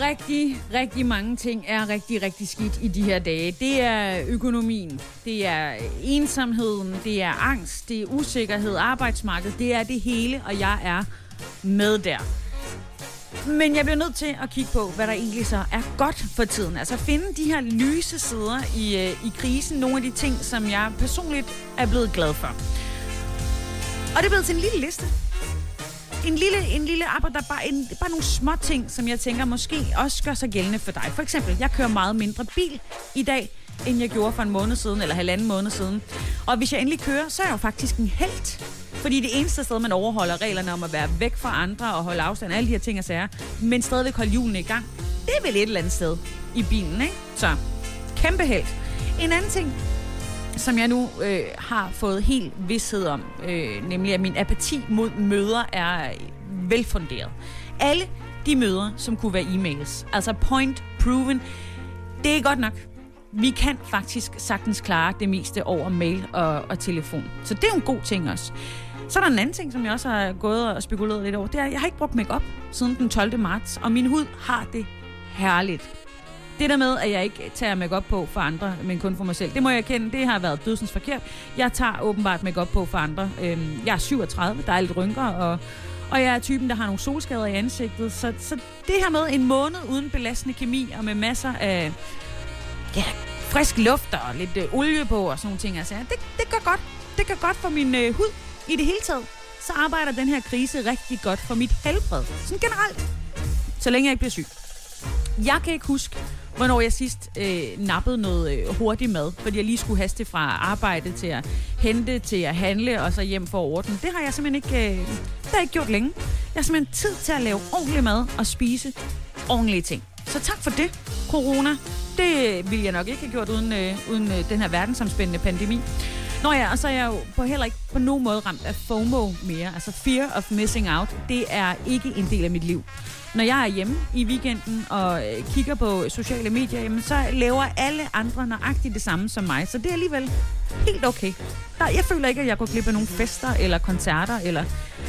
Rigtig, rigtig mange ting er rigtig, rigtig skidt i de her dage. Det er økonomien, det er ensomheden, det er angst, det er usikkerhed, arbejdsmarkedet, det er det hele, og jeg er med der. Men jeg bliver nødt til at kigge på, hvad der egentlig så er godt for tiden. Altså finde de her lyse sider i, øh, i krisen. Nogle af de ting, som jeg personligt er blevet glad for. Og det er blevet til en lille liste. En lille, en lille arbejde, der bare, en, bare nogle små ting, som jeg tænker måske også gør sig gældende for dig. For eksempel, jeg kører meget mindre bil i dag, end jeg gjorde for en måned siden, eller halvanden måned siden. Og hvis jeg endelig kører, så er jeg jo faktisk en held. Fordi det eneste sted, man overholder reglerne om at være væk fra andre og holde afstand, alle de her ting og sager, men stadigvæk holde hjulene i gang, det er vel et eller andet sted i bilen, ikke? Så, kæmpe held. En anden ting, som jeg nu øh, har fået helt vidshed om, øh, nemlig at min apati mod møder er velfunderet. Alle de møder, som kunne være e-mails, altså point proven, det er godt nok. Vi kan faktisk sagtens klare det meste over mail og, og telefon. Så det er en god ting også. Så er der en anden ting, som jeg også har gået og spekuleret lidt over. Det er, at jeg har ikke brugt makeup siden den 12. marts, og min hud har det herligt. Det der med, at jeg ikke tager makeup på for andre, men kun for mig selv, det må jeg kende, det har været dødsens forkert. Jeg tager åbenbart makeup på for andre. Øhm, jeg er 37, der er lidt rynker, og, og jeg er typen, der har nogle solskader i ansigtet. Så, så det her med en måned uden belastende kemi, og med masser af ja, frisk luft og lidt øh, olie på og sådan nogle ting, altså, det, det gør godt. Det gør godt for min øh, hud i det hele taget. Så arbejder den her krise rigtig godt for mit helbred. Sådan generelt. Så længe jeg ikke bliver syg. Jeg kan ikke huske, hvornår jeg sidst øh, nappede noget øh, hurtig mad, fordi jeg lige skulle haste fra arbejde til at hente, til at handle og så hjem for at ordne. Det har jeg simpelthen ikke, øh, det har jeg ikke gjort længe. Jeg har simpelthen tid til at lave ordentlig mad og spise ordentlige ting. Så tak for det, corona. Det ville jeg nok ikke have gjort uden, øh, uden øh, den her verdensomspændende pandemi. Nå ja, og så er jeg jo på heller ikke på nogen måde ramt af FOMO mere. Altså fear of missing out. Det er ikke en del af mit liv. Når jeg er hjemme i weekenden og øh, kigger på sociale medier, jamen, så laver alle andre nøjagtigt det samme som mig. Så det er alligevel helt okay. Der, jeg føler ikke, at jeg går glip af nogle fester eller koncerter eller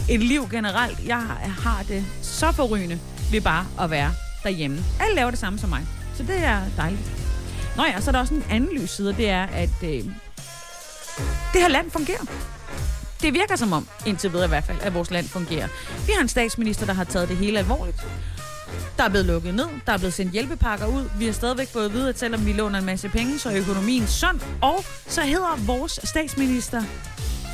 et liv generelt. Jeg har det så forrygende ved bare at være derhjemme. Alle laver det samme som mig. Så det er dejligt. Nå ja, så er der også en anden lys side, det er, at øh, det her land fungerer. Det virker som om, indtil videre i hvert fald, at vores land fungerer. Vi har en statsminister, der har taget det hele alvorligt. Der er blevet lukket ned, der er blevet sendt hjælpepakker ud. Vi har stadigvæk fået at vide, at selvom vi låner en masse penge, så er økonomien sund. Og så hedder vores statsminister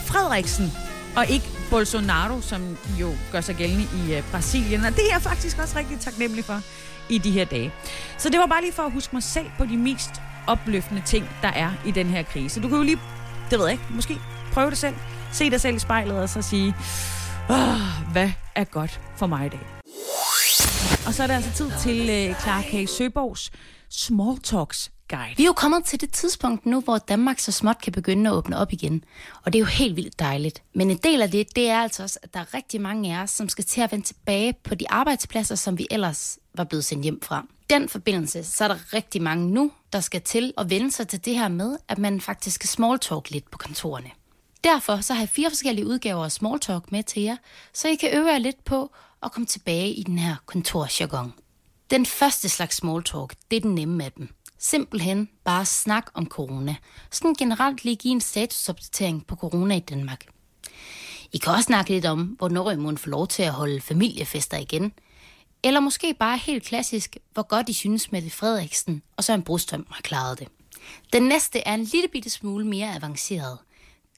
Frederiksen, og ikke Bolsonaro, som jo gør sig gældende i øh, Brasilien. Og det er jeg faktisk også rigtig taknemmelig for i de her dage. Så det var bare lige for at huske mig selv på de mest opløftende ting, der er i den her krise. Du kan jo lige, det ved jeg ikke, måske prøve det selv. Se dig selv i spejlet og så sige, Åh, hvad er godt for mig i dag. Og så er det altså tid til uh, Clara K. Søborgs Small Talks Guide. Vi er jo kommet til det tidspunkt nu, hvor Danmark så småt kan begynde at åbne op igen. Og det er jo helt vildt dejligt. Men en del af det, det er altså også, at der er rigtig mange af os, som skal til at vende tilbage på de arbejdspladser, som vi ellers var blevet sendt hjem fra. Den forbindelse, så er der rigtig mange nu, der skal til at vende sig til det her med, at man faktisk skal smalltalk lidt på kontorerne. Derfor så har jeg fire forskellige udgaver af smalltalk med til jer, så I kan øve jer lidt på at komme tilbage i den her kontorjargon. Den første slags smalltalk, det er den nemme af dem. Simpelthen bare snak om corona. Sådan generelt lige give en statusopdatering på corona i Danmark. I kan også snakke lidt om, hvornår I må få lov til at holde familiefester igen. Eller måske bare helt klassisk, hvor godt I synes Mette Frederiksen og så en Brostrøm har klaret det. Den næste er en lille bitte smule mere avanceret.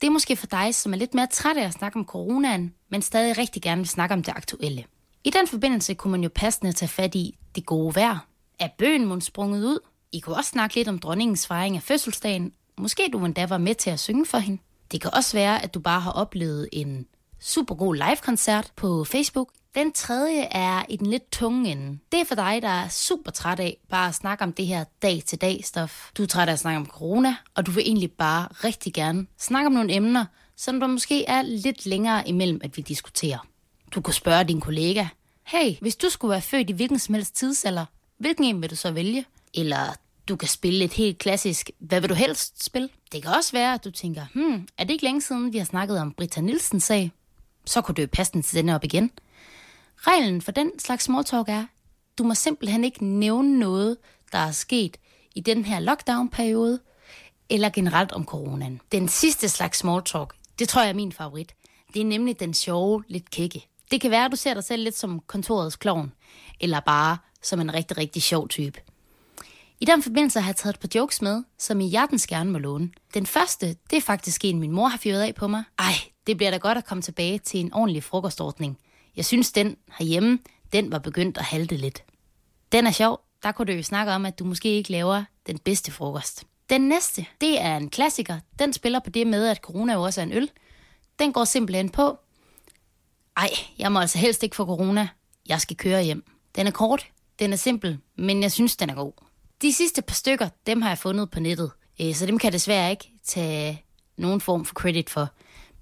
Det er måske for dig, som er lidt mere træt af at snakke om coronaen, men stadig rigtig gerne vil snakke om det aktuelle. I den forbindelse kunne man jo passende tage fat i det gode vejr. Er bøgen mund sprunget ud? I kunne også snakke lidt om dronningens fejring af fødselsdagen. Måske du endda var med til at synge for hende. Det kan også være, at du bare har oplevet en super god live-koncert på Facebook. Den tredje er i den lidt tunge ende. Det er for dig, der er super træt af bare at snakke om det her dag-til-dag stof. Du er træt af at snakke om corona, og du vil egentlig bare rigtig gerne snakke om nogle emner, som der måske er lidt længere imellem, at vi diskuterer. Du kan spørge din kollega, hey, hvis du skulle være født i hvilken som helst tidsalder, hvilken en vil du så vælge? Eller du kan spille et helt klassisk, hvad vil du helst spille? Det kan også være, at du tænker, hmm, er det ikke længe siden, vi har snakket om Britta Nielsens sag? Så kunne du passe den til denne op igen. Reglen for den slags smalltalk er, du må simpelthen ikke nævne noget, der er sket i den her lockdown-periode, eller generelt om coronaen. Den sidste slags smalltalk, det tror jeg er min favorit. Det er nemlig den sjove, lidt kække. Det kan være, at du ser dig selv lidt som kontorets klovn, eller bare som en rigtig, rigtig sjov type. I den forbindelse har jeg taget et par jokes med, som I hjertens gerne må låne. Den første, det er faktisk en, min mor har fyret af på mig. Ej, det bliver da godt at komme tilbage til en ordentlig frokostordning. Jeg synes, den herhjemme, den var begyndt at halte lidt. Den er sjov. Der kunne du jo snakke om, at du måske ikke laver den bedste frokost. Den næste, det er en klassiker. Den spiller på det med, at corona jo også er en øl. Den går simpelthen på. Ej, jeg må altså helst ikke få corona. Jeg skal køre hjem. Den er kort, den er simpel, men jeg synes, den er god. De sidste par stykker, dem har jeg fundet på nettet, øh, så dem kan jeg desværre ikke tage nogen form for credit for.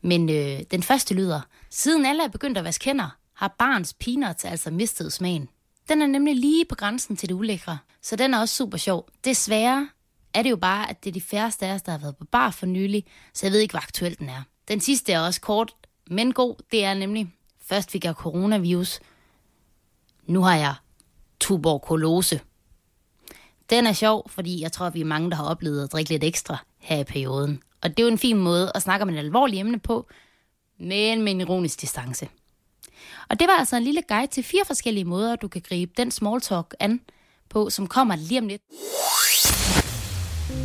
Men øh, den første lyder, siden alle er begyndt at vaske hænder, har barns peanuts altså mistet smagen. Den er nemlig lige på grænsen til det ulækre, så den er også super sjov. Desværre er det jo bare, at det er de færreste af os, der har været på bar for nylig, så jeg ved ikke, hvor aktuel den er. Den sidste er også kort, men god. Det er nemlig, først fik jeg coronavirus, nu har jeg tuberkulose. Den er sjov, fordi jeg tror, vi er mange, der har oplevet at drikke lidt ekstra her i perioden. Og det er jo en fin måde at snakke om et alvorligt emne på, men med en ironisk distance. Og det var altså en lille guide til fire forskellige måder, du kan gribe den small talk an på, som kommer lige om lidt.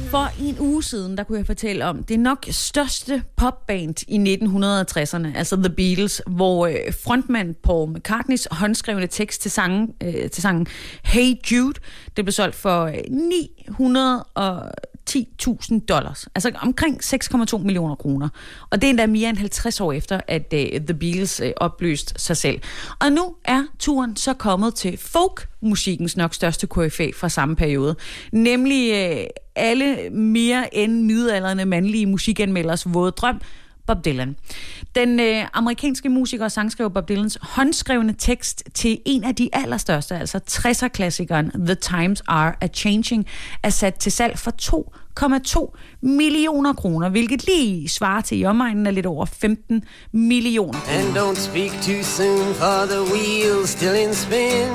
For en uge siden, der kunne jeg fortælle om det nok største popband i 1960'erne, altså The Beatles, hvor øh, frontmand Paul McCartneys håndskrevne tekst til sangen, øh, til sangen Hey Jude, det blev solgt for øh, 900 og 10.000 dollars, altså omkring 6,2 millioner kroner. Og det er endda mere end 50 år efter, at uh, The Beatles uh, opløste sig selv. Og nu er turen så kommet til folk-musikkens nok største KFA fra samme periode, nemlig uh, alle mere end midalderne mandlige musikanmelders våde drøm, Bob Dylan. Den øh, amerikanske musiker og sangskriver Bob Dylans håndskrevne tekst til en af de allerstørste, altså 60'er-klassikeren The Times Are A Changing, er sat til salg for 2,2 millioner kroner, hvilket lige svarer til i omegnen af lidt over 15 millioner And don't speak too soon, for the wheel's still in spin.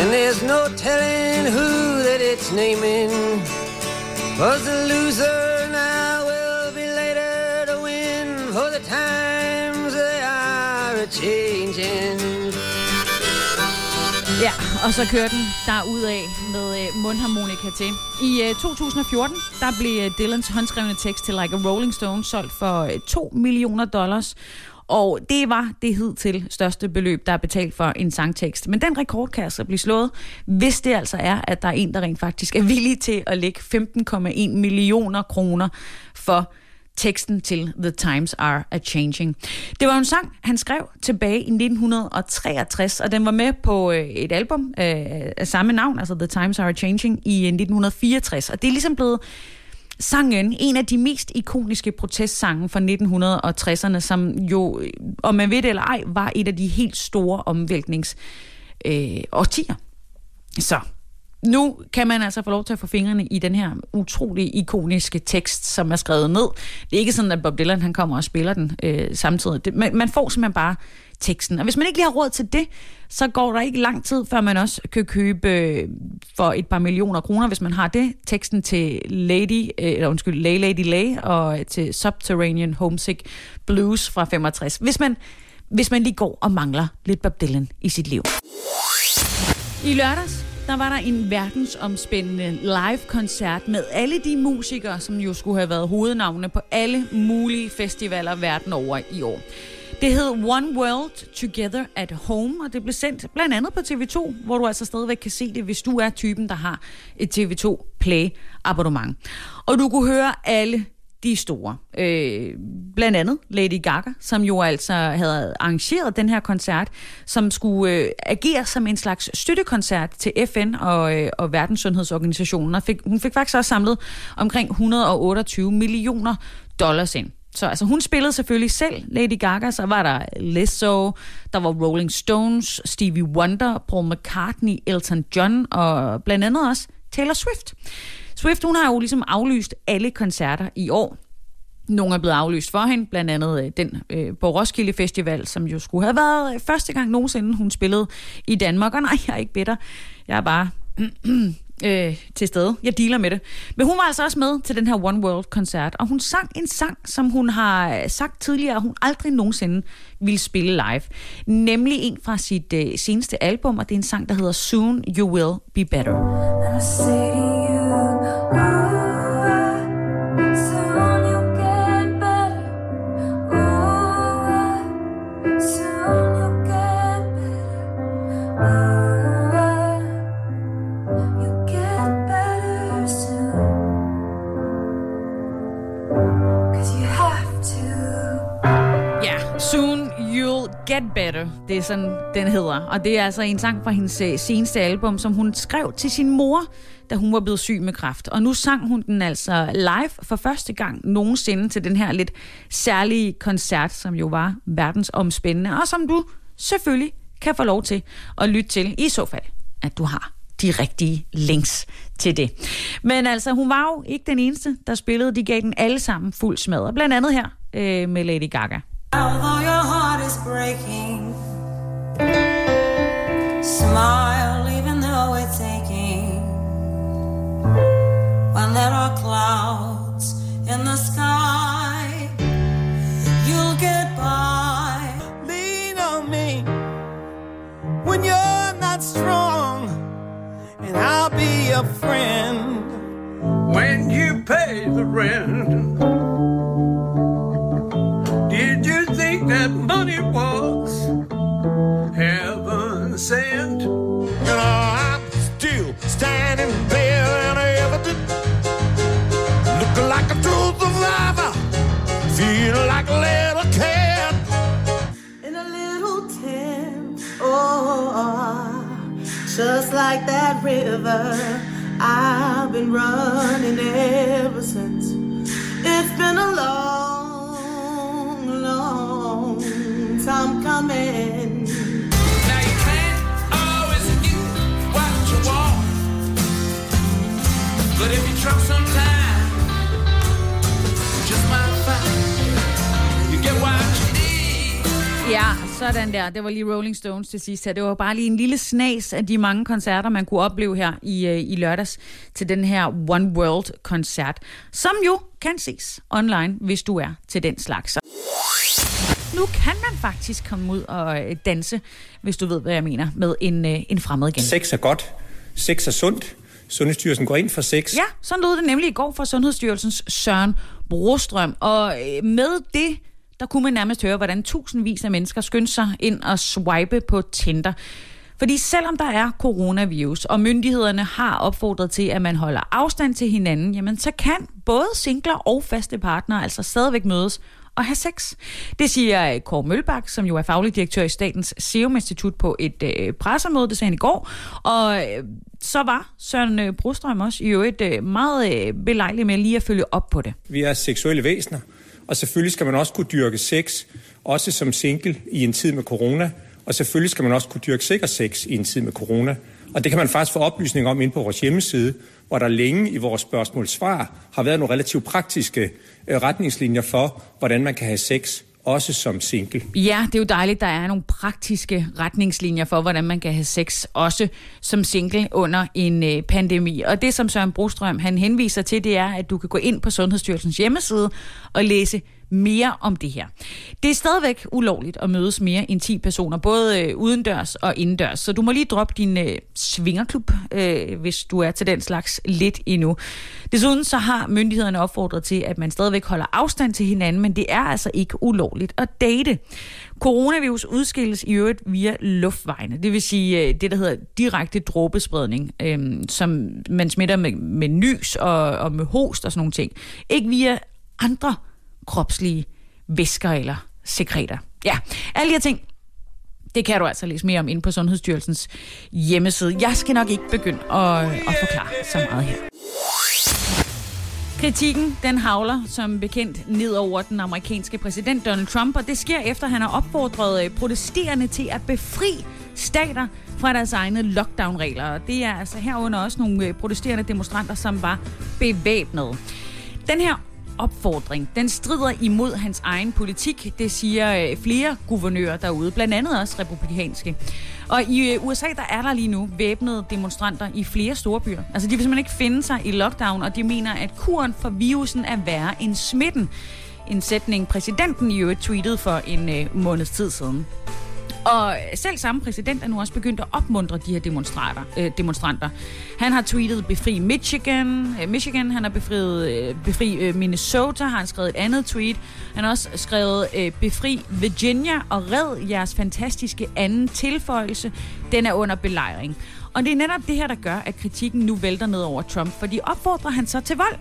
And there's no telling who that it's naming. Was the loser the times they are changing. Ja, og så kører den der ud af med øh, mundharmonika til. I øh, 2014, der blev øh, Dylans håndskrevne tekst til Like a Rolling Stone solgt for øh, 2 millioner dollars. Og det var det hidtil største beløb, der er betalt for en sangtekst. Men den rekord kan altså blive slået, hvis det altså er, at der er en, der rent faktisk er villig til at lægge 15,1 millioner kroner for teksten til The Times Are A Changing. Det var en sang, han skrev tilbage i 1963, og den var med på øh, et album øh, af samme navn, altså The Times Are A Changing, i øh, 1964. Og det er ligesom blevet sangen, en af de mest ikoniske protestsange fra 1960'erne, som jo, øh, om man ved det eller ej, var et af de helt store omvæltnings øh, årtier. Så nu kan man altså få lov til at få fingrene i den her utrolig ikoniske tekst, som er skrevet ned. Det er ikke sådan, at Bob Dylan han kommer og spiller den øh, samtidig. Det, man, man får simpelthen bare teksten. Og hvis man ikke lige har råd til det, så går der ikke lang tid, før man også kan købe øh, for et par millioner kroner, hvis man har det, teksten til Lady, øh, eller undskyld, Lay Lady Lay, og øh, til Subterranean Homesick Blues fra 65. Hvis man, hvis man lige går og mangler lidt Bob Dylan i sit liv. I lørdags, der var der en verdensomspændende live-koncert med alle de musikere, som jo skulle have været hovednavne på alle mulige festivaler verden over i år. Det hed One World Together at Home, og det blev sendt blandt andet på TV2, hvor du altså stadigvæk kan se det, hvis du er typen, der har et TV2 Play abonnement. Og du kunne høre alle de store. Øh, blandt andet Lady Gaga, som jo altså havde arrangeret den her koncert, som skulle øh, agere som en slags støttekoncert til FN og, øh, og Verdenssundhedsorganisationen. Og fik, hun fik faktisk også samlet omkring 128 millioner dollars ind. Så altså, hun spillede selvfølgelig selv Lady Gaga, så var der Lizzo, der var Rolling Stones, Stevie Wonder, Paul McCartney, Elton John og blandt andet også Taylor Swift. Swift, hun har jo ligesom aflyst alle koncerter i år. Nogle er blevet aflyst for hende, blandt andet øh, den øh, på Roskilde Festival, som jo skulle have været øh, første gang nogensinde, hun spillede i Danmark. Og nej, jeg er ikke bitter. Jeg er bare øh, til stede. Jeg dealer med det. Men hun var altså også med til den her One World-koncert, og hun sang en sang, som hun har sagt tidligere, at hun aldrig nogensinde ville spille live. Nemlig en fra sit øh, seneste album, og det er en sang, der hedder Soon You Will Be Better. I say to you, Get Better. Det er sådan, den hedder. Og det er altså en sang fra hendes øh, seneste album, som hun skrev til sin mor, da hun var blevet syg med kræft. Og nu sang hun den altså live for første gang nogensinde til den her lidt særlige koncert, som jo var verdensomspændende, og som du selvfølgelig kan få lov til at lytte til, i så fald, at du har de rigtige links til det. Men altså, hun var jo ikke den eneste, der spillede. De gav den alle sammen fuld smadret. Blandt andet her øh, med Lady Gaga. Breaking, smile even though it's aching. When there are clouds in the sky, you'll get by. lean on me when you're not strong, and I'll be your friend when you pay the rent. Just like that river, I've been running ever since. It's been a long, long time coming. Now you can't always get what you want, but if you trust some time, you just might find you get what you need. Ja, sådan der. Det var lige Rolling Stones til sidst her. Det var bare lige en lille snas af de mange koncerter, man kunne opleve her i, øh, i lørdags til den her One World-koncert, som jo kan ses online, hvis du er til den slags. Nu kan man faktisk komme ud og øh, danse, hvis du ved, hvad jeg mener, med en, øh, en fremmed igen. Sex er godt. Sex er sundt. Sundhedsstyrelsen går ind for sex. Ja, sådan lød det nemlig i går fra Sundhedsstyrelsens Søren Brostrøm. Og med det, der kunne man nærmest høre, hvordan tusindvis af mennesker skyndte sig ind og swipe på Tinder. Fordi selvom der er coronavirus, og myndighederne har opfordret til, at man holder afstand til hinanden, jamen så kan både singler og faste partnere altså stadigvæk mødes og have sex. Det siger øh, Kåre Mølbak, som jo er faglig direktør i Statens Serum Institut på et øh, pressemøde, det sagde han i går. Og øh, så var Søren øh, Brostrøm også i øvrigt øh, meget øh, belejlig med lige at følge op på det. Vi er seksuelle væsener, og selvfølgelig skal man også kunne dyrke sex, også som single i en tid med corona. Og selvfølgelig skal man også kunne dyrke sikker sex i en tid med corona. Og det kan man faktisk få oplysning om inde på vores hjemmeside, hvor der længe i vores spørgsmål-svar har været nogle relativt praktiske øh, retningslinjer for, hvordan man kan have sex, også som single. Ja, det er jo dejligt, der er nogle praktiske retningslinjer for, hvordan man kan have sex, også som single under en øh, pandemi. Og det, som Søren Brostrøm han henviser til, det er, at du kan gå ind på Sundhedsstyrelsens hjemmeside og læse mere om det her. Det er stadigvæk ulovligt at mødes mere end 10 personer, både øh, udendørs og indendørs. Så du må lige droppe din øh, svingerklub, øh, hvis du er til den slags lidt endnu. Desuden så har myndighederne opfordret til, at man stadigvæk holder afstand til hinanden, men det er altså ikke ulovligt at date. Coronavirus udskilles i øvrigt via luftvejene, det vil sige øh, det, der hedder direkte dråbespredning, øh, som man smitter med, med nys og, og med host og sådan nogle ting. Ikke via andre kropslige væsker eller sekreter. Ja, alle de her ting, det kan du altså læse mere om inde på Sundhedsstyrelsens hjemmeside. Jeg skal nok ikke begynde at, at forklare så meget her. Kritikken, den havler som bekendt ned over den amerikanske præsident Donald Trump, og det sker efter, at han har opfordret øh, protesterende til at befri stater fra deres egne lockdown-regler. Og det er altså herunder også nogle øh, protesterende demonstranter, som var bevæbnede. Den her opfordring, den strider imod hans egen politik, det siger øh, flere guvernører derude, blandt andet også republikanske. Og i øh, USA, der er der lige nu væbnede demonstranter i flere store byer. Altså de vil simpelthen ikke finde sig i lockdown, og de mener, at kuren for virusen er værre end smitten. En sætning, præsidenten i øvrigt tweetede for en øh, måneds tid siden. Og selv samme præsident er nu også begyndt at opmuntre de her demonstranter. Øh, demonstranter. Han har tweetet befri Michigan, øh, Michigan han har befriet, øh, befri øh, Minnesota, har han skrevet et andet tweet. Han har også skrevet øh, befri Virginia og red jeres fantastiske anden tilføjelse. Den er under belejring. Og det er netop det her, der gør, at kritikken nu vælter ned over Trump, fordi opfordrer han så til vold.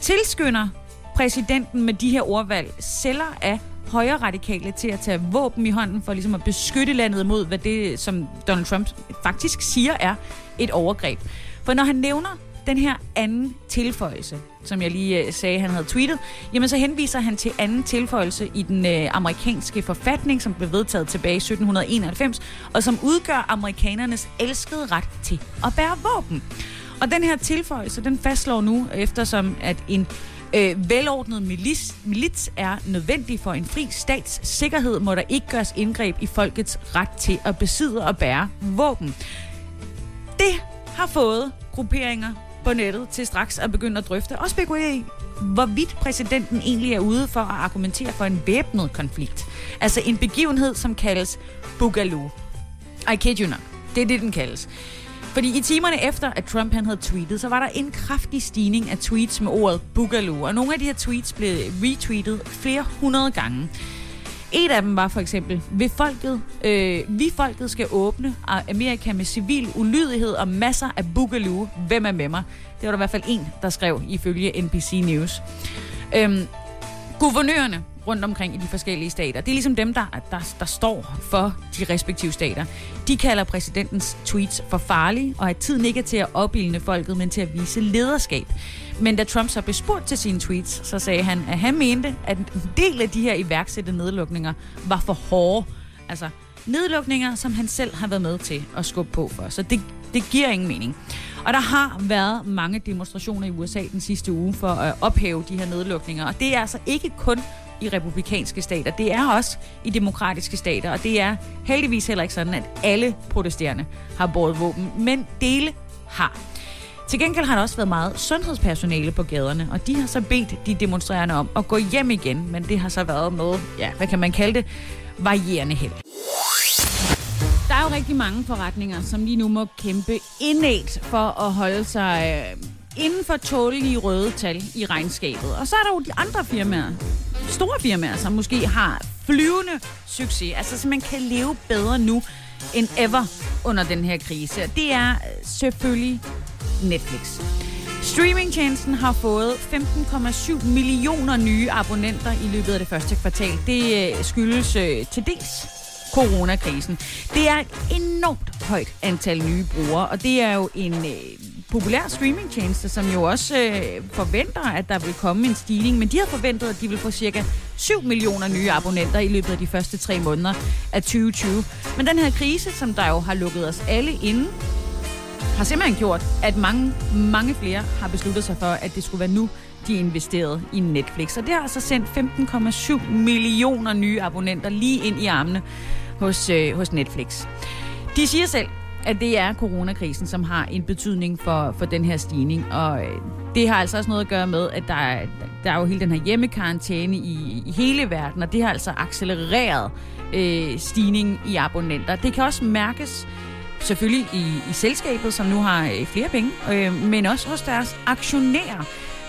Tilskynder præsidenten med de her ordvalg sælger af højre radikale til at tage våben i hånden for ligesom at beskytte landet mod, hvad det, som Donald Trump faktisk siger er et overgreb. For når han nævner den her anden tilføjelse, som jeg lige øh, sagde, han havde tweetet, jamen så henviser han til anden tilføjelse i den øh, amerikanske forfatning, som blev vedtaget tilbage i 1791, og som udgør amerikanernes elskede ret til at bære våben. Og den her tilføjelse, den fastslår nu, eftersom at en øh, velordnet milis, milits er nødvendig for en fri stats sikkerhed, må der ikke gøres indgreb i folkets ret til at besidde og bære våben. Det har fået grupperinger på nettet til straks at begynde at drøfte og spekulere i, hvorvidt præsidenten egentlig er ude for at argumentere for en væbnet konflikt. Altså en begivenhed, som kaldes Boogaloo. I kid you not. Det er det, den kaldes. Fordi i timerne efter, at Trump han havde tweetet, så var der en kraftig stigning af tweets med ordet Boogaloo. Og nogle af de her tweets blev retweetet flere hundrede gange. Et af dem var for eksempel, vi folket, øh, vi folket skal åbne Amerika med civil ulydighed og masser af boogaloo. Hvem er med mig? Det var der i hvert fald en, der skrev ifølge NBC News. Øhm, guvernørerne rundt omkring i de forskellige stater, det er ligesom dem, der, der, der står for de respektive stater. De kalder præsidentens tweets for farlige, og at tiden ikke er til at opildne folket, men til at vise lederskab. Men da Trump så blev spurgt til sine tweets, så sagde han, at han mente, at en del af de her iværksatte nedlukninger var for hårde. Altså nedlukninger, som han selv har været med til at skubbe på for. Så det, det giver ingen mening. Og der har været mange demonstrationer i USA den sidste uge for at ophæve de her nedlukninger. Og det er altså ikke kun i republikanske stater. Det er også i demokratiske stater, og det er heldigvis heller ikke sådan, at alle protesterende har båret våben, men dele har. Til gengæld har der også været meget sundhedspersonale på gaderne, og de har så bedt de demonstrerende om at gå hjem igen, men det har så været med, ja, hvad kan man kalde det, varierende held. Der er jo rigtig mange forretninger, som lige nu må kæmpe indædt for at holde sig øh, inden for tålige røde tal i regnskabet. Og så er der jo de andre firmaer, store firmaer, som måske har flyvende succes, altså så man kan leve bedre nu end ever under den her krise. Og det er øh, selvfølgelig Netflix. Streamingtjenesten har fået 15,7 millioner nye abonnenter i løbet af det første kvartal. Det øh, skyldes øh, til dels coronakrisen. Det er et enormt højt antal nye brugere, og det er jo en øh, populær streamingtjeneste, som jo også øh, forventer, at der vil komme en stigning, men de har forventet, at de vil få cirka 7 millioner nye abonnenter i løbet af de første tre måneder af 2020. Men den her krise, som der jo har lukket os alle inde, har simpelthen gjort, at mange, mange flere har besluttet sig for, at det skulle være nu, de investerede i Netflix. Og det har altså sendt 15,7 millioner nye abonnenter lige ind i armene hos, øh, hos Netflix. De siger selv, at det er coronakrisen, som har en betydning for, for den her stigning. Og øh, det har altså også noget at gøre med, at der er, der er jo hele den her hjemmekarantæne i, i hele verden, og det har altså accelereret øh, stigning i abonnenter. Det kan også mærkes selvfølgelig i, i selskabet, som nu har øh, flere penge, øh, men også hos deres aktionærer.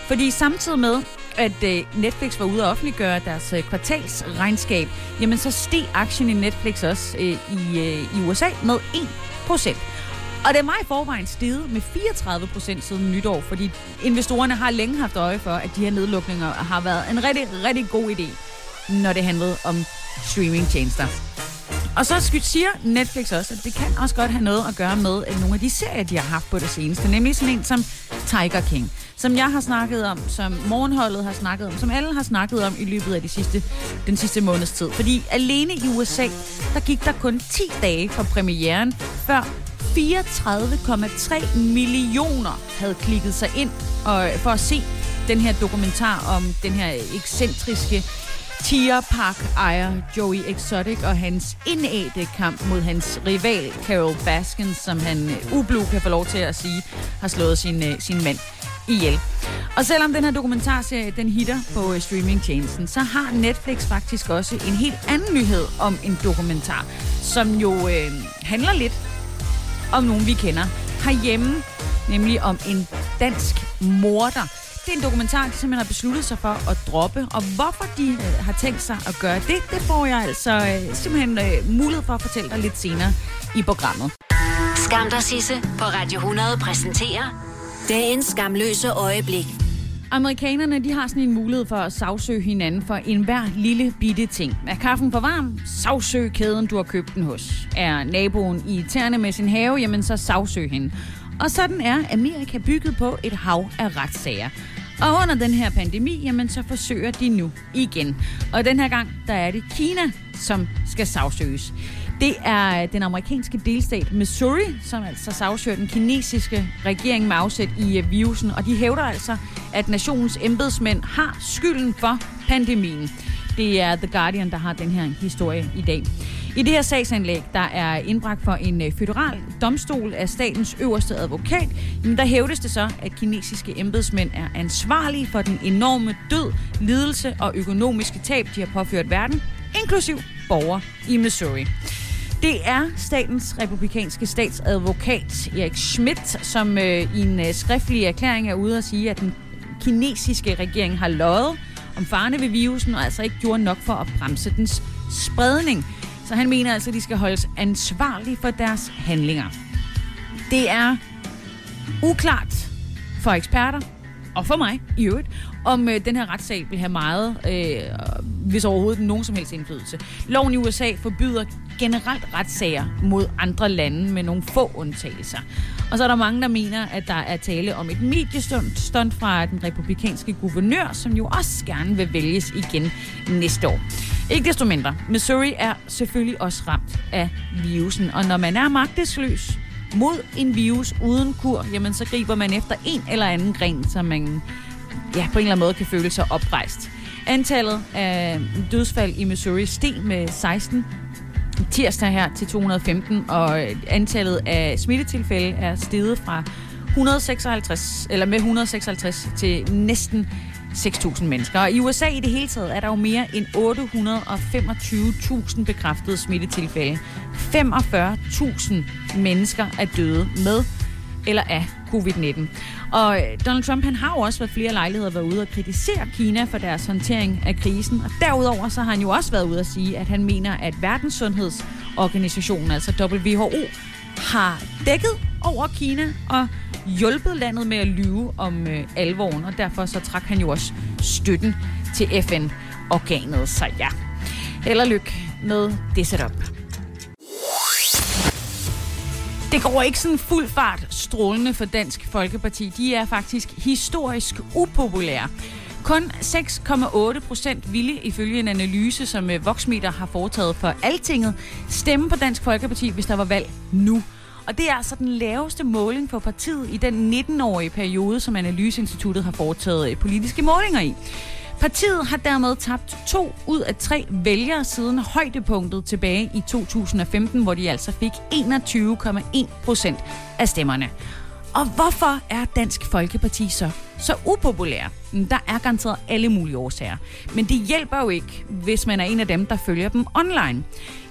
Fordi samtidig med, at øh, Netflix var ude at offentliggøre deres øh, kvartalsregnskab, jamen så steg aktien i Netflix også øh, i, øh, i USA med 1 procent. Og det er mig i forvejen steget med 34 procent siden nytår, fordi investorerne har længe haft øje for, at de her nedlukninger har været en rigtig, rigtig god idé, når det handlede om streamingtjenester. Og så siger Netflix også, at det kan også godt have noget at gøre med at nogle af de serier, de har haft på det seneste. Nemlig sådan en som Tiger King, som jeg har snakket om, som Morgenholdet har snakket om, som alle har snakket om i løbet af de sidste, den sidste måneds tid. Fordi alene i USA, der gik der kun 10 dage fra premieren, før 34,3 millioner havde klikket sig ind og, for at se den her dokumentar om den her ekscentriske Tier Park ejer Joey Exotic og hans indædte kamp mod hans rival Carol Baskin, som han øh, ublu kan få lov til at sige, har slået sin, øh, sin mand ihjel. Og selvom den her dokumentarserie, den hitter på øh, streamingtjenesten, så har Netflix faktisk også en helt anden nyhed om en dokumentar, som jo øh, handler lidt om nogen, vi kender herhjemme, nemlig om en dansk morder. Det er en dokumentar, de simpelthen har besluttet sig for at droppe, og hvorfor de øh, har tænkt sig at gøre det, det får jeg altså øh, simpelthen øh, mulighed for at fortælle dig lidt senere i programmet. Skam dig, Sisse, på Radio 100 præsenterer dagens skamløse øjeblik. Amerikanerne de har sådan en mulighed for at sagsøge hinanden for enhver lille bitte ting. Er kaffen for varm? Sagsøg kæden, du har købt den hos. Er naboen irriterende med sin have? Jamen så sagsøg hende. Og sådan er Amerika bygget på et hav af retssager. Og under den her pandemi, jamen så forsøger de nu igen. Og den her gang, der er det Kina, som skal sagsøges. Det er øh, den amerikanske delstat Missouri, som altså sagsøger den kinesiske regering med afsæt i øh, virusen. Og de hævder altså, at nationens embedsmænd har skylden for pandemien. Det er The Guardian, der har den her historie i dag. I det her sagsanlæg, der er indbragt for en øh, federal domstol af statens øverste advokat, jamen der hævdes det så, at kinesiske embedsmænd er ansvarlige for den enorme død, lidelse og økonomiske tab, de har påført verden, inklusiv borgere i Missouri. Det er statens republikanske statsadvokat Erik Schmidt, som øh, i en øh, skriftlig erklæring er ude at sige, at den kinesiske regering har løjet om farne ved virusen, og altså ikke gjorde nok for at bremse dens spredning. Så han mener altså, at de skal holdes ansvarlige for deres handlinger. Det er uklart for eksperter, og for mig i øvrigt, om øh, den her retssag vil have meget, øh, hvis overhovedet nogen som helst indflydelse. Loven i USA forbyder generelt retssager mod andre lande med nogle få undtagelser. Og så er der mange, der mener, at der er tale om et mediestund fra den republikanske guvernør, som jo også gerne vil vælges igen næste år. Ikke desto mindre, Missouri er selvfølgelig også ramt af virusen, og når man er magtesløs mod en virus uden kur, jamen så griber man efter en eller anden gren, som man ja, på en eller anden måde kan føle sig oprejst. Antallet af dødsfald i Missouri steg med 16 tirsdag her til 215, og antallet af smittetilfælde er steget fra 156, eller med 156 til næsten 6.000 mennesker. Og i USA i det hele taget er der jo mere end 825.000 bekræftede smittetilfælde. 45.000 mennesker er døde med eller af covid-19. Og øh, Donald Trump han har jo også ved flere lejligheder været ude og kritisere Kina for deres håndtering af krisen. Og derudover så har han jo også været ude at sige, at han mener, at Verdenssundhedsorganisationen, altså WHO, har dækket over Kina og hjulpet landet med at lyve om øh, alvoren, og derfor så trak han jo også støtten til FN-organet. Så ja, held og lykke med det setup. Det går ikke sådan fuld fart strålende for Dansk Folkeparti. De er faktisk historisk upopulære. Kun 6,8 procent ville ifølge en analyse, som øh, Voxmeter har foretaget for Altinget, stemme på Dansk Folkeparti, hvis der var valg nu. Og det er altså den laveste måling for partiet i den 19-årige periode, som Analyseinstituttet har foretaget øh, politiske målinger i. Partiet har dermed tabt to ud af tre vælgere siden højdepunktet tilbage i 2015, hvor de altså fik 21,1 procent af stemmerne. Og hvorfor er Dansk Folkeparti så så upopulær? Mm, der er garanteret alle mulige årsager. Men det hjælper jo ikke, hvis man er en af dem, der følger dem online.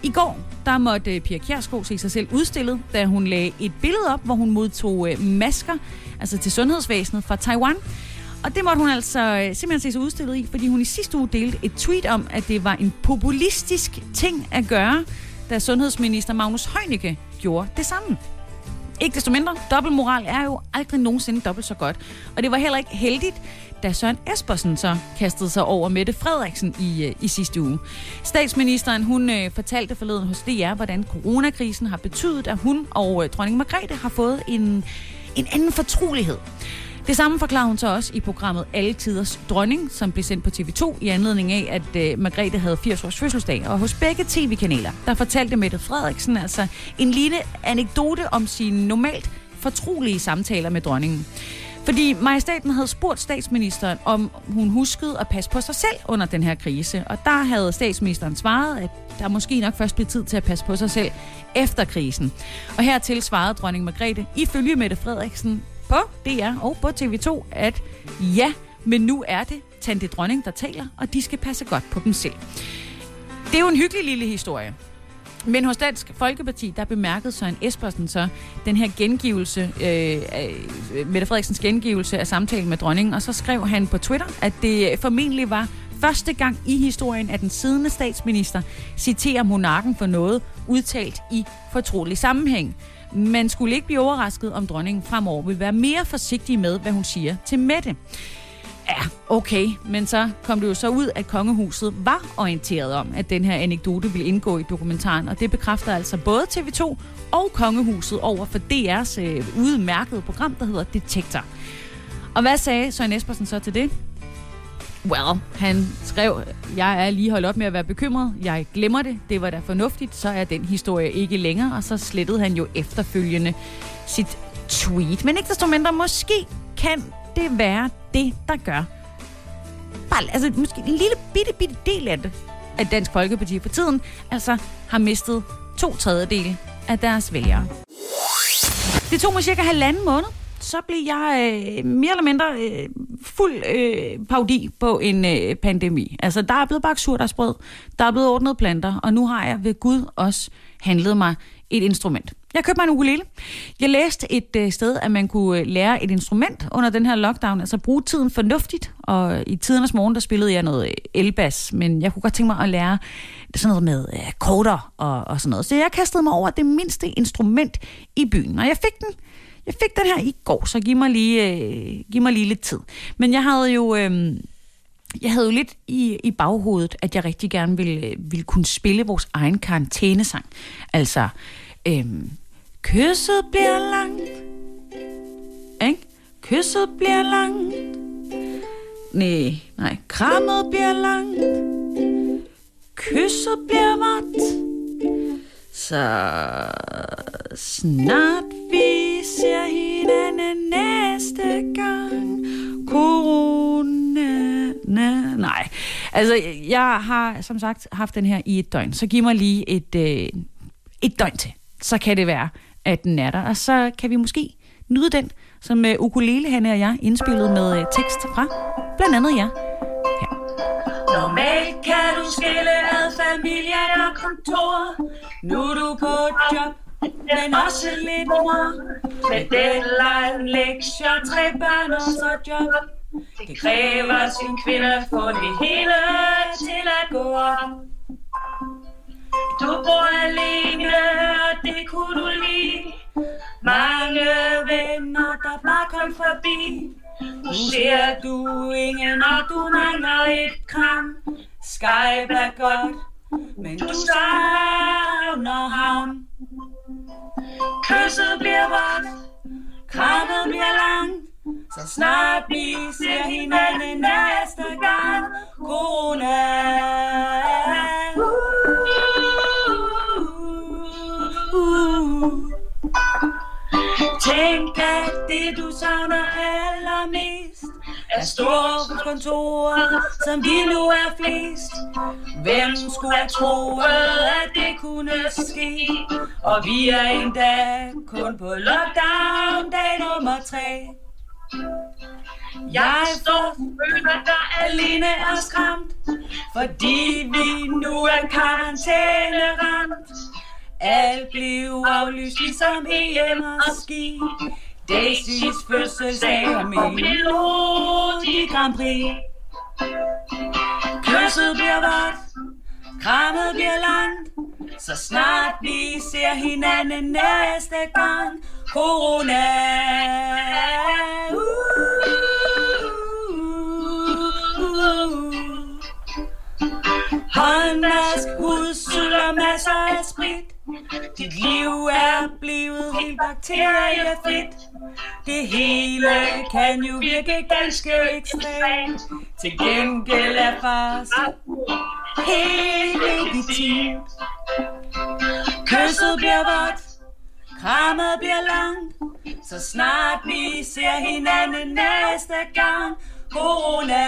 I går, der måtte øh, Pia Kjærsgaard se sig selv udstillet, da hun lagde et billede op, hvor hun modtog øh, masker, altså til sundhedsvæsenet fra Taiwan. Og det måtte hun altså øh, simpelthen se sig udstillet i, fordi hun i sidste uge delte et tweet om, at det var en populistisk ting at gøre, da sundhedsminister Magnus Heunicke gjorde det samme. Ikke desto mindre, dobbeltmoral er jo aldrig nogensinde dobbelt så godt. Og det var heller ikke heldigt, da Søren Espersen så kastede sig over Mette Frederiksen i, øh, i sidste uge. Statsministeren hun øh, fortalte forleden hos DR, hvordan coronakrisen har betydet, at hun og øh, dronning Margrethe har fået en, en anden fortrolighed. Det samme forklarer hun så også i programmet Alle Tiders Dronning, som blev sendt på TV2 i anledning af, at øh, Margrethe havde 80 års fødselsdag. Og hos begge tv-kanaler, der fortalte Mette Frederiksen altså en lille anekdote om sine normalt fortrolige samtaler med dronningen. Fordi majestaten havde spurgt statsministeren, om hun huskede at passe på sig selv under den her krise. Og der havde statsministeren svaret, at der måske nok først blev tid til at passe på sig selv efter krisen. Og hertil svarede dronning Margrethe ifølge Mette Frederiksen på DR og på TV2, at ja, men nu er det Tante Dronning, der taler, og de skal passe godt på dem selv. Det er jo en hyggelig lille historie. Men hos Dansk Folkeparti, der bemærkede Søren Espersen så den her gengivelse, øh, øh, Mette Frederiksens gengivelse af samtalen med dronningen, og så skrev han på Twitter, at det formentlig var første gang i historien, at den siddende statsminister citerer monarken for noget udtalt i fortrolig sammenhæng. Man skulle ikke blive overrasket, om dronningen fremover vil være mere forsigtig med, hvad hun siger til Mette. Ja, okay, men så kom det jo så ud, at kongehuset var orienteret om, at den her anekdote ville indgå i dokumentaren, og det bekræfter altså både TV2 og kongehuset over for DR's øh, udmærkede program, der hedder Detektor. Og hvad sagde Søren Espersen så til det? Well, han skrev, jeg er lige holdt op med at være bekymret. Jeg glemmer det. Det var da fornuftigt. Så er den historie ikke længere. Og så slettede han jo efterfølgende sit tweet. Men ikke desto mindre, måske kan det være det, der gør. Bare, altså, måske en lille bitte, bitte del af det, at Dansk Folkeparti for tiden altså har mistet to tredjedele af deres vælgere. Det tog mig cirka halvanden måned, så blev jeg øh, mere eller mindre øh, fuld øh, paudi på en øh, pandemi. Altså, der er blevet bagt surdagsbrød, der er blevet ordnet planter, og nu har jeg ved Gud også handlet mig et instrument. Jeg købte mig en ukulele. Jeg læste et øh, sted, at man kunne øh, lære et instrument under den her lockdown, altså bruge tiden fornuftigt. Og i tidernes morgen, der spillede jeg noget øh, elbas, men jeg kunne godt tænke mig at lære sådan noget med øh, akkorder og, og sådan noget. Så jeg kastede mig over det mindste instrument i byen, og jeg fik den jeg fik den her i går, så giv mig lige, øh, giv mig lige lidt tid. Men jeg havde jo... Øh, jeg havde jo lidt i, i baghovedet, at jeg rigtig gerne ville, øh, ville kunne spille vores egen karantænesang. Altså, øhm, kysset bliver langt. Ikke? Kysset bliver langt. Nej, nej, krammet bliver langt. Kysset bliver vådt. Så snart vi ser hinanden næste gang. Corona. Na, nej. Altså, jeg har som sagt haft den her i et døgn. Så giv mig lige et, øh, et døgn til. Så kan det være, at den er der. Og så kan vi måske nyde den, som øh, ukulele, han og jeg, indspillet med øh, tekst fra blandt andet jer. Ja. Normalt kan du skille ad familie og kontor. Nu er du på job, men også lidt mor. Med deadline, lektier, tre børn og så job. Det kræver sin kvinde for det hele til at gå op. Du bor alene, og det kunne du lide. Mange venner, der bare kom forbi. Nu ser du ingen, og du mangler et kram. Skype er godt, men du savner ham. Kysset bliver vådt, krammet bliver langt. Så snart vi ser hinanden næste gang. Corona. Uh. Tænk, at det du savner allermest er store som vi nu er flest. Hvem skulle have troet, at det kunne ske? Og vi er endda kun på lockdown dag nummer tre. Jeg står føler der alene er skræmt, fordi vi nu er karantæneramt. Alt blev aflyst ligesom EM og ski. Daisys fødselsdag og Melodi Grand Prix. Kysset bliver vart, krammet bliver langt, så snart vi ser hinanden næste gang. corona. Dit liv er blevet helt bakteriefrit. Det hele kan jo virke ganske ekstremt. Til gengæld er fars helt legitimt. Kysset bliver vådt, krammet bliver langt. Så snart vi ser hinanden næste gang. Corona.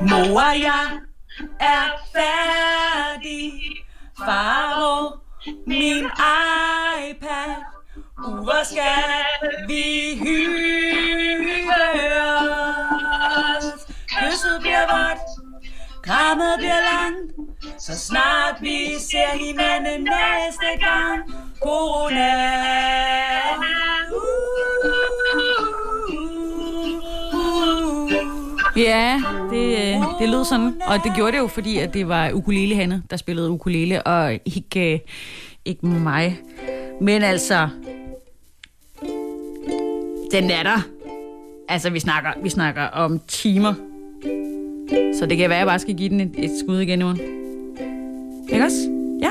Mor og jeg er færdig. Faro, min iPad. Hvor skal vi hygge? Kysset bliver vådt, krammet bliver langt. Så snart vi ser hinanden næste gang. Corona. Uh. Ja, det, øh, det lød sådan. Og det gjorde det jo, fordi at det var ukulele Hanne, der spillede ukulele, og ikke, øh, ikke mig. Men altså, den er der. Altså, vi snakker, vi snakker om timer. Så det kan være, at jeg bare skal give den et, et skud igen nu. Ikke også? Ja.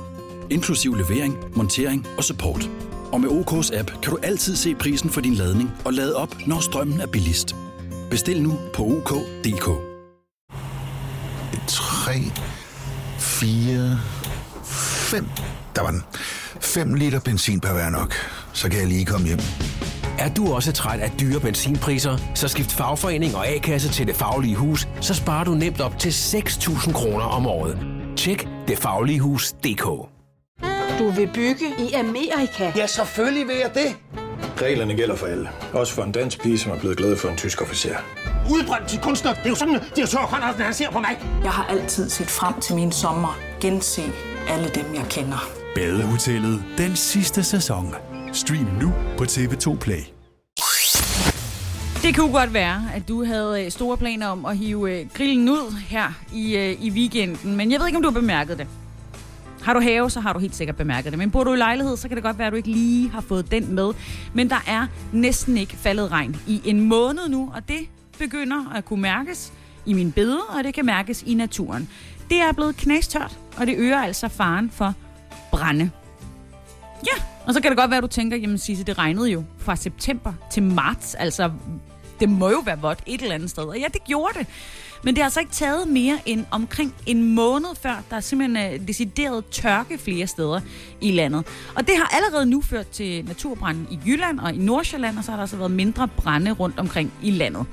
inklusiv levering, montering og support. Og med OK's app kan du altid se prisen for din ladning og lade op, når strømmen er billigst. Bestil nu på OK.dk. 3, 4, 5. Der var den. 5 liter benzin per hver nok. Så kan jeg lige komme hjem. Er du også træt af dyre benzinpriser, så skift fagforening og A-kasse til Det Faglige Hus, så sparer du nemt op til 6.000 kroner om året. Tjek detfagligehus.dk Du vil bygge i Amerika? Ja, selvfølgelig vil jeg det. Reglerne gælder for alle. Også for en dansk pige, som er blevet glad for en tysk officer. Udbrændt til kunstner. Det er jo sådan, at de har tørt, han ser på mig. Jeg har altid set frem til min sommer. Gense alle dem, jeg kender. Badehotellet den sidste sæson. Stream nu på TV2 Play. Det kunne godt være, at du havde øh, store planer om at hive øh, grillen ud her i, øh, i weekenden, men jeg ved ikke, om du har bemærket det. Har du have, så har du helt sikkert bemærket det. Men bor du i lejlighed, så kan det godt være, at du ikke lige har fået den med. Men der er næsten ikke faldet regn i en måned nu, og det begynder at kunne mærkes i min bede, og det kan mærkes i naturen. Det er blevet knæstørt, og det øger altså faren for brænde. Ja, og så kan det godt være, at du tænker, jamen Sisse, det regnede jo fra september til marts. Altså, det må jo være vådt et eller andet sted. Og ja, det gjorde det. Men det har altså ikke taget mere end omkring en måned før, der er simpelthen uh, decideret tørke flere steder i landet. Og det har allerede nu ført til naturbranden i Jylland og i Nordsjælland, og så har der altså været mindre brænde rundt omkring i landet.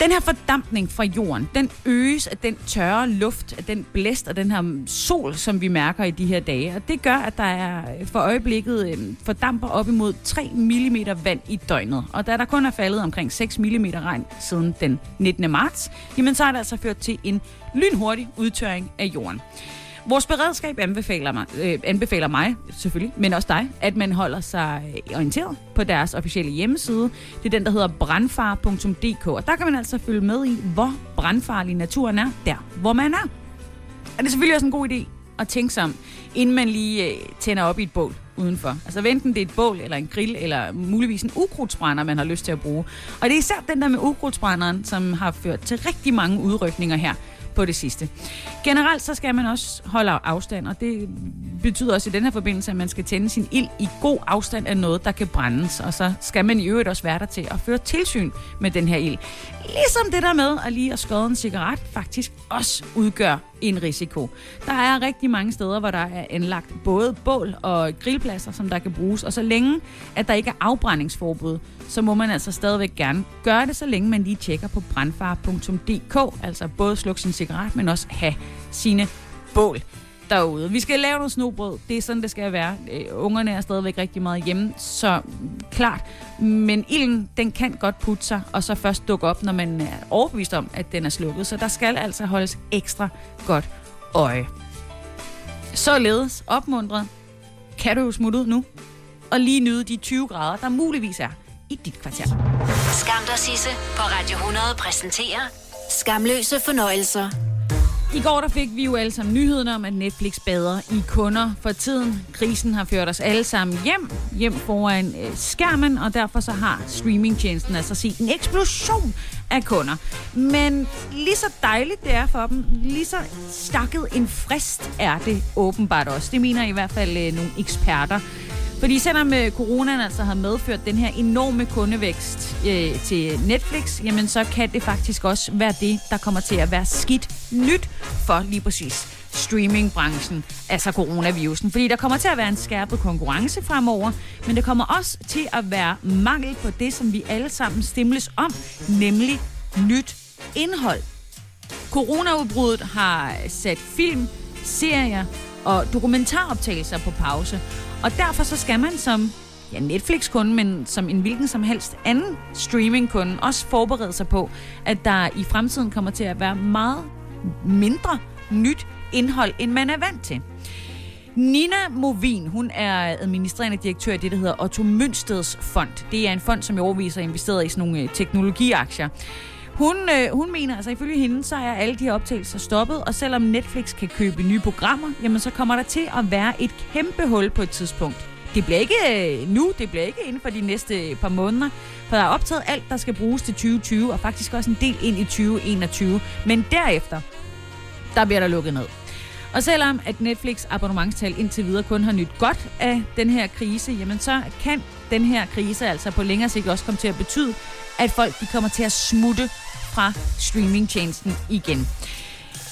Den her fordampning fra jorden, den øges af den tørre luft, af den blæst og den her sol, som vi mærker i de her dage. Og det gør, at der er for øjeblikket øh, fordamper op imod 3 mm vand i døgnet. Og da der kun er faldet omkring 6 mm regn siden den 19. marts, jamen så har det altså ført til en lynhurtig udtørring af jorden. Vores beredskab anbefaler mig, øh, anbefaler mig, selvfølgelig, men også dig, at man holder sig øh, orienteret på deres officielle hjemmeside. Det er den, der hedder brandfar.dk, og der kan man altså følge med i, hvor brandfarlig naturen er, der hvor man er. Og det er selvfølgelig også en god idé at tænke sig om, inden man lige øh, tænder op i et bål udenfor. Altså enten det er et bål, eller en grill, eller muligvis en ukrudtsbrænder, man har lyst til at bruge. Og det er især den der med ukrudtsbrænderen, som har ført til rigtig mange udrykninger her på det sidste. Generelt så skal man også holde afstand, og det betyder også i den her forbindelse, at man skal tænde sin ild i god afstand af noget, der kan brændes. Og så skal man i øvrigt også være der til at føre tilsyn med den her ild. Ligesom det der med at lige at skåde en cigaret faktisk også udgør en risiko. Der er rigtig mange steder, hvor der er anlagt både bål og grillpladser, som der kan bruges. Og så længe, at der ikke er afbrændingsforbud, så må man altså stadigvæk gerne gøre det, så længe man lige tjekker på brandfar.dk. Altså både slukke sin cigaret, men også have sine bål derude. Vi skal lave noget snobrød. Det er sådan, det skal være. Øh, ungerne er stadigvæk rigtig meget hjemme, så klart. Men ilden, den kan godt putte sig, og så først dukke op, når man er overbevist om, at den er slukket. Så der skal altså holdes ekstra godt øje. Således opmuntret kan du jo smutte ud nu og lige nyde de 20 grader, der muligvis er i dit kvarter. Skam dig, Sisse, på Radio 100 præsenterer Skamløse fornøjelser. I går der fik vi jo alle sammen nyheden om, at Netflix bader i kunder for tiden. Krisen har ført os alle sammen hjem, hjem foran øh, skærmen, og derfor så har streamingtjenesten altså set en eksplosion af kunder. Men lige så dejligt det er for dem, lige så stakket en frist er det åbenbart også. Det mener i hvert fald øh, nogle eksperter. Fordi selvom øh, coronaen altså har medført den her enorme kundevækst øh, til Netflix, jamen så kan det faktisk også være det, der kommer til at være skidt nyt for lige præcis streamingbranchen, altså coronavirusen. Fordi der kommer til at være en skærpet konkurrence fremover, men det kommer også til at være mangel på det, som vi alle sammen stemles om, nemlig nyt indhold. Coronaudbruddet har sat film, serier og dokumentaroptagelser på pause, og derfor så skal man som ja, Netflix-kunde, men som en hvilken som helst anden streaming-kunde, også forberede sig på, at der i fremtiden kommer til at være meget mindre nyt indhold, end man er vant til. Nina Movin, hun er administrerende direktør i det, der hedder Otto Mønsteds Fond. Det er en fond, som i overviser investeret i sådan nogle øh, teknologiaktier. Hun, øh, hun mener, altså ifølge hende, så er alle de her optagelser stoppet, og selvom Netflix kan købe nye programmer, jamen så kommer der til at være et kæmpe hul på et tidspunkt. Det bliver ikke øh, nu, det bliver ikke inden for de næste par måneder, for der er optaget alt, der skal bruges til 2020, og faktisk også en del ind i 2021. Men derefter, der bliver der lukket ned. Og selvom at Netflix abonnementstal indtil videre kun har nyt godt af den her krise, jamen så kan den her krise altså på længere sigt også komme til at betyde, at folk de kommer til at smutte fra streamingtjenesten igen.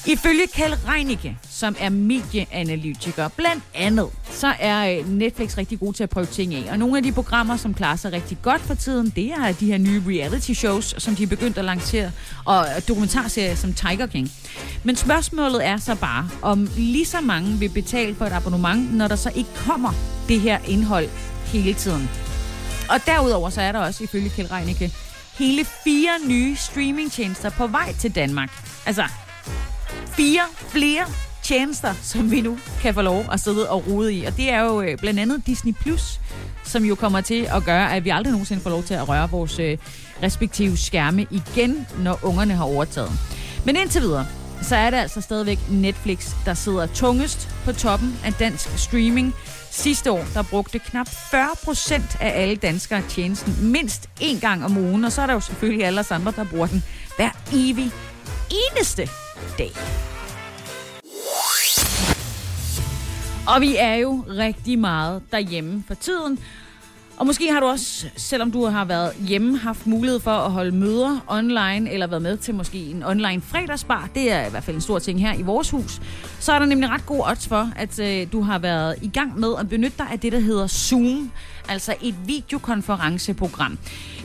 Ifølge Kjell Reinicke, som er medieanalytiker, blandt andet, så er øh, Netflix rigtig god til at prøve ting af. Og nogle af de programmer, som klarer sig rigtig godt for tiden, det er de her nye reality shows, som de er begyndt at lancere, og øh, dokumentarserier som Tiger King. Men spørgsmålet er så bare, om lige så mange vil betale for et abonnement, når der så ikke kommer det her indhold hele tiden. Og derudover så er der også, ifølge Kjell Reinicke, hele fire nye streamingtjenester på vej til Danmark. Altså, fire flere tjenester, som vi nu kan få lov at sidde og rode i. Og det er jo øh, blandt andet Disney+, Plus, som jo kommer til at gøre, at vi aldrig nogensinde får lov til at røre vores øh, respektive skærme igen, når ungerne har overtaget. Men indtil videre, så er det altså stadigvæk Netflix, der sidder tungest på toppen af dansk streaming. Sidste år, der brugte knap 40 procent af alle danskere tjenesten mindst én gang om ugen, og så er der jo selvfølgelig alle os andre, der bruger den hver evig eneste dag. Og vi er jo rigtig meget derhjemme for tiden. Og måske har du også, selvom du har været hjemme, haft mulighed for at holde møder online, eller været med til måske en online fredagsbar. Det er i hvert fald en stor ting her i vores hus. Så er der nemlig ret god odds for, at øh, du har været i gang med at benytte dig af det, der hedder Zoom. Altså et videokonferenceprogram.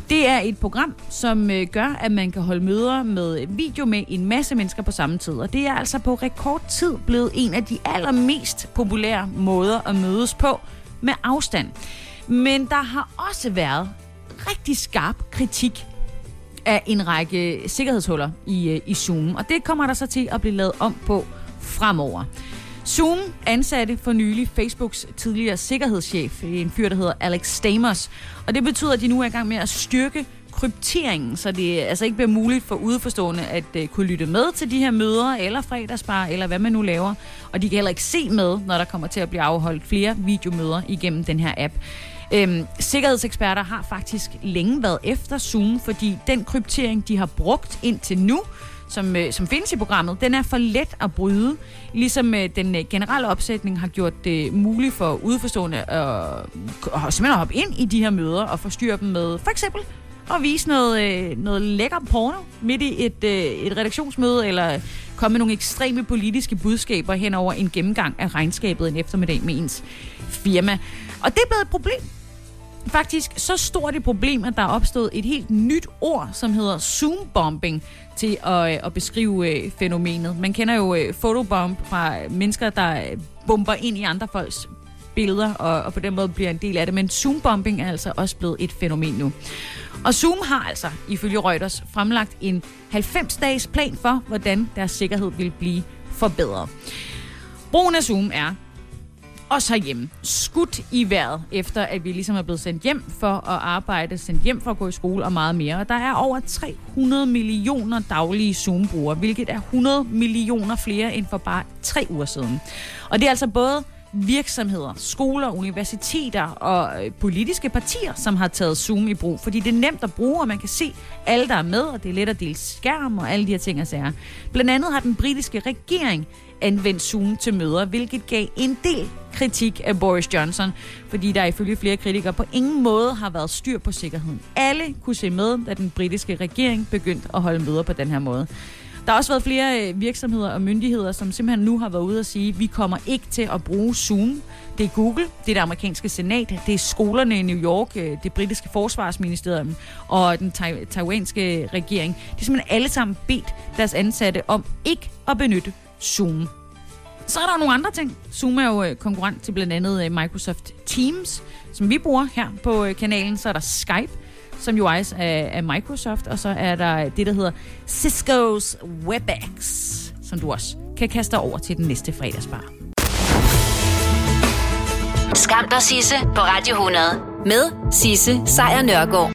Det er et program, som øh, gør, at man kan holde møder med video med en masse mennesker på samme tid. Og det er altså på rekordtid blevet en af de allermest populære måder at mødes på med afstand. Men der har også været rigtig skarp kritik af en række sikkerhedshuller i, øh, i Zoom. Og det kommer der så til at blive lavet om på fremover. Zoom ansatte for nylig Facebooks tidligere sikkerhedschef, en fyr, der hedder Alex Stamos. Og det betyder, at de nu er i gang med at styrke krypteringen, så det altså ikke bliver muligt for udeforstående at uh, kunne lytte med til de her møder, eller fredagsbar, eller hvad man nu laver. Og de kan heller ikke se med, når der kommer til at blive afholdt flere videomøder igennem den her app. Øhm, sikkerhedseksperter har faktisk længe været efter Zoom, fordi den kryptering, de har brugt indtil nu, som, øh, som findes i programmet, den er for let at bryde. Ligesom øh, den øh, generelle opsætning har gjort det muligt for udforstående at, at simpelthen at hoppe ind i de her møder og forstyrre dem med for eksempel at vise noget, øh, noget lækker porno midt i et, øh, et redaktionsmøde, eller komme med nogle ekstreme politiske budskaber hen over en gennemgang af regnskabet en eftermiddag med ens firma. Og det er blevet et problem. Faktisk så stort et problem, at der er opstået et helt nyt ord, som hedder zoombombing, til at, øh, at beskrive øh, fænomenet. Man kender jo øh, photobomb fra mennesker, der øh, bomber ind i andre folks billeder, og, og på den måde bliver en del af det. Men zoombombing er altså også blevet et fænomen nu. Og Zoom har altså, ifølge Reuters, fremlagt en 90-dages plan for, hvordan deres sikkerhed vil blive forbedret. Brugen af Zoom er også herhjemme. Skudt i vejret, efter at vi ligesom er blevet sendt hjem for at arbejde, sendt hjem for at gå i skole og meget mere. Og der er over 300 millioner daglige Zoom-brugere, hvilket er 100 millioner flere end for bare tre uger siden. Og det er altså både virksomheder, skoler, universiteter og øh, politiske partier, som har taget Zoom i brug. Fordi det er nemt at bruge, og man kan se alle, der er med, og det er let at dele skærm og alle de her ting og sager. Blandt andet har den britiske regering anvendt Zoom til møder, hvilket gav en del kritik af Boris Johnson, fordi der ifølge flere kritikere på ingen måde har været styr på sikkerheden. Alle kunne se med, da den britiske regering begyndte at holde møder på den her måde. Der har også været flere øh, virksomheder og myndigheder, som simpelthen nu har været ude og sige, at vi kommer ikke til at bruge Zoom. Det er Google, det er det amerikanske senat, det er skolerne i New York, øh, det britiske forsvarsministerium og den tai- taiwanske regering. De er simpelthen alle sammen bedt deres ansatte om ikke at benytte Zoom. Så er der nogle andre ting. Zoom er jo øh, konkurrent til blandt andet øh, Microsoft Teams, som vi bruger her på øh, kanalen. Så er der Skype, som jo ejes af, af Microsoft, og så er der det, der hedder Cisco's WebEx, som du også kan kaste over til den næste fredagsbar. Skam dig, Sisse, på Radio 100. Med Sisse Sejr Nørgaard.